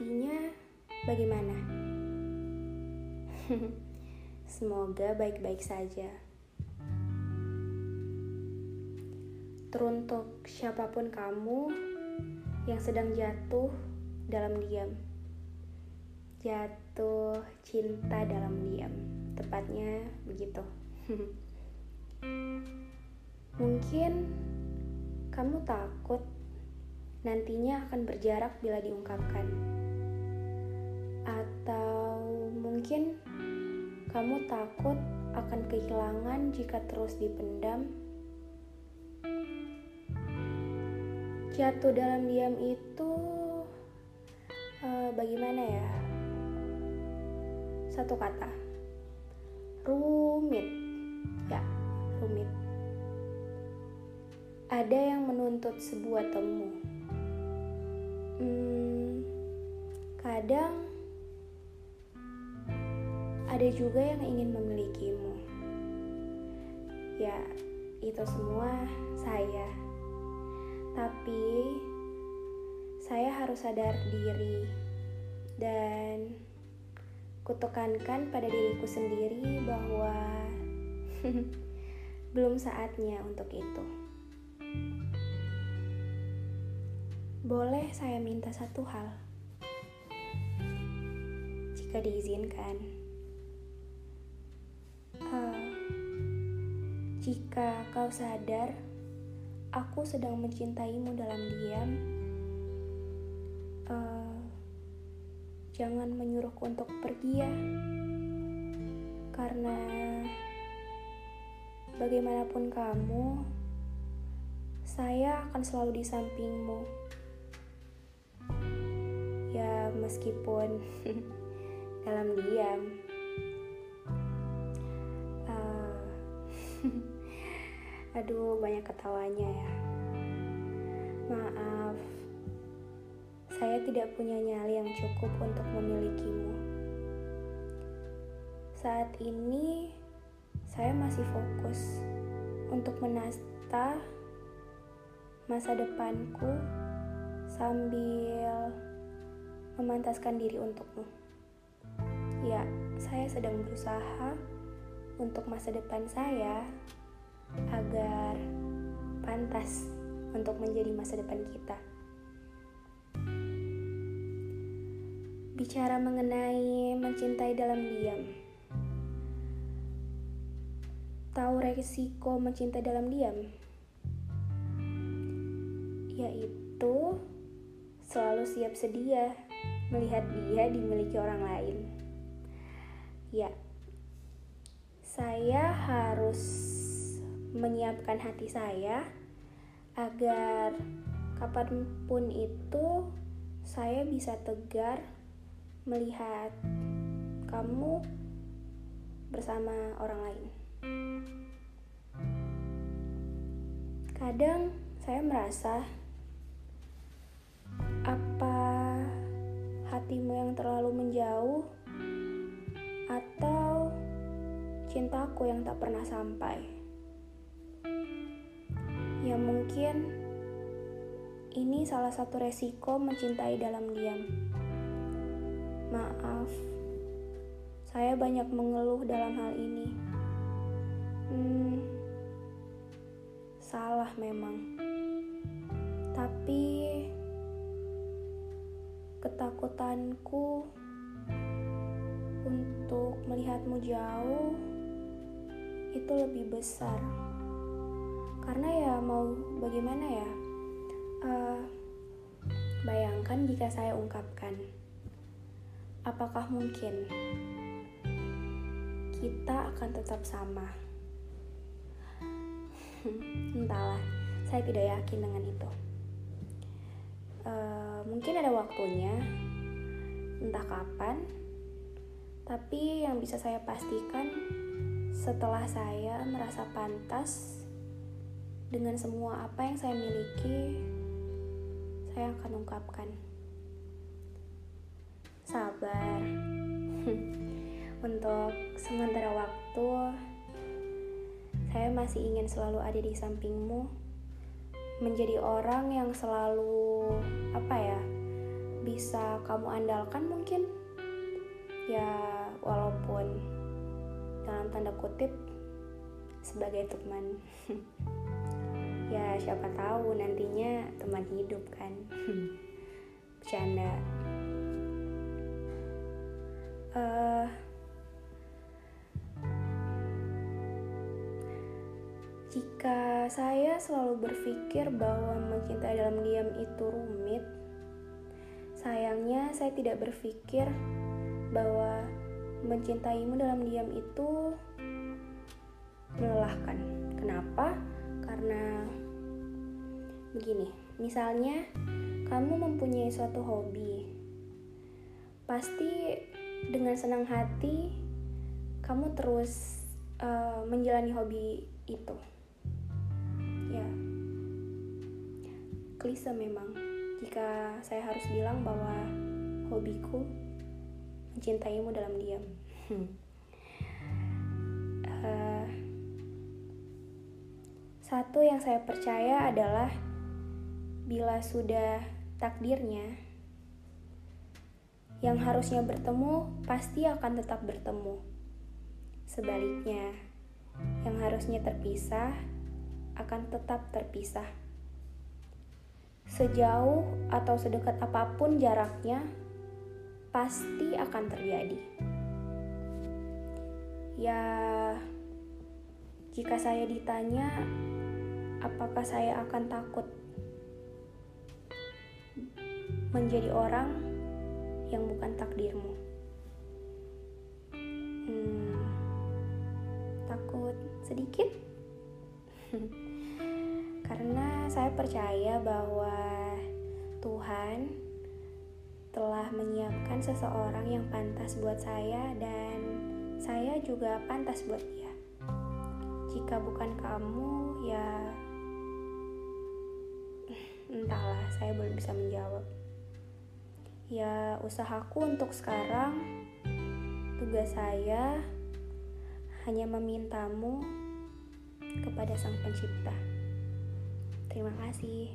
Hatinya bagaimana? Semoga baik-baik saja. Teruntuk siapa pun kamu yang sedang jatuh dalam diam, jatuh cinta dalam diam, tepatnya begitu. Mungkin kamu takut nantinya akan berjarak bila diungkapkan, atau mungkin kamu takut akan kehilangan jika terus dipendam. Jatuh dalam diam itu uh, bagaimana ya? Satu kata, rumit. Ya, rumit. Ada yang menuntut sebuah temu. Hmm, kadang ada juga yang ingin memilikimu. Ya, itu semua saya. Tapi saya harus sadar diri dan kutekankan pada diriku sendiri bahwa belum saatnya untuk itu. Boleh saya minta satu hal? Jika diizinkan. Jika kau sadar, aku sedang mencintaimu dalam diam. Uh, jangan menyuruhku untuk pergi ya, karena bagaimanapun kamu, saya akan selalu di sampingmu. Ya, meskipun dalam diam. Uh, aduh, banyak ketawanya ya. Maaf, saya tidak punya nyali yang cukup untuk memilikimu. Saat ini, saya masih fokus untuk menata masa depanku sambil memantaskan diri untukmu. Ya, saya sedang berusaha untuk masa depan saya agar pantas untuk menjadi masa depan kita. Bicara mengenai mencintai dalam diam. Tahu resiko mencintai dalam diam? Yaitu selalu siap sedia melihat dia dimiliki orang lain. Ya, saya harus menyiapkan hati saya agar kapan pun itu saya bisa tegar melihat kamu bersama orang lain. Kadang saya merasa apa hatimu yang terlalu menjauh atau cintaku yang tak pernah sampai. Ya mungkin ini salah satu resiko mencintai dalam diam. Maaf, saya banyak mengeluh dalam hal ini. Hmm, salah memang. Tapi ketakutanku untuk melihatmu jauh itu lebih besar karena ya mau bagaimana ya uh, mengerikan jika saya ungkapkan. Apakah mungkin kita akan tetap sama? Entahlah, saya tidak yakin dengan itu. Uh, mungkin ada waktunya, entah kapan, tapi yang bisa saya pastikan setelah saya merasa pantas dengan semua apa yang saya miliki, saya akan ungkapkan. Sabar. Untuk sementara waktu, saya masih ingin selalu ada di sampingmu, menjadi orang yang selalu apa ya, bisa kamu andalkan mungkin. Ya, walaupun dalam tanda kutip sebagai teman. ya, siapa tahu nantinya teman hidup kan. Bercanda. Uh, Jika saya selalu berpikir bahwa mencintai dalam diam itu rumit, sayangnya saya tidak berpikir bahwa mencintaimu dalam diam itu melelahkan. Kenapa? Karena begini, misalnya kamu mempunyai suatu hobi, pasti dengan senang hati kamu terus uh, menjalani hobi itu. Ya. Klise memang jika saya harus bilang bahwa hobiku mencintaimu dalam diam. Uh, satu yang saya percaya adalah bila sudah takdirnya yang harusnya bertemu pasti akan tetap bertemu sebaliknya yang harusnya terpisah akan tetap terpisah. Sejauh atau sedekat apa pun jaraknya, pasti akan terjadi. Ya, jika saya ditanya, apakah saya akan takut menjadi orang yang bukan takdirmu? Hmm, takut sedikit. Karena saya percaya bahwa Tuhan telah menyiapkan seseorang yang pantas buat saya dan saya juga pantas buat dia. Jika bukan kamu, ya entahlah, saya belum bisa menjawab. Ya, usahaku untuk sekarang tugas saya hanya memintamu kepada Sang Pencipta. Terima kasih.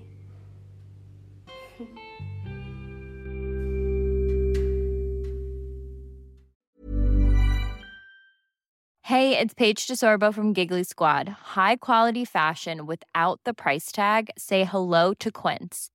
Hey, it's Paige DeSorbo from Giggly Squad. High quality fashion without the price tag. Say hello to Quince.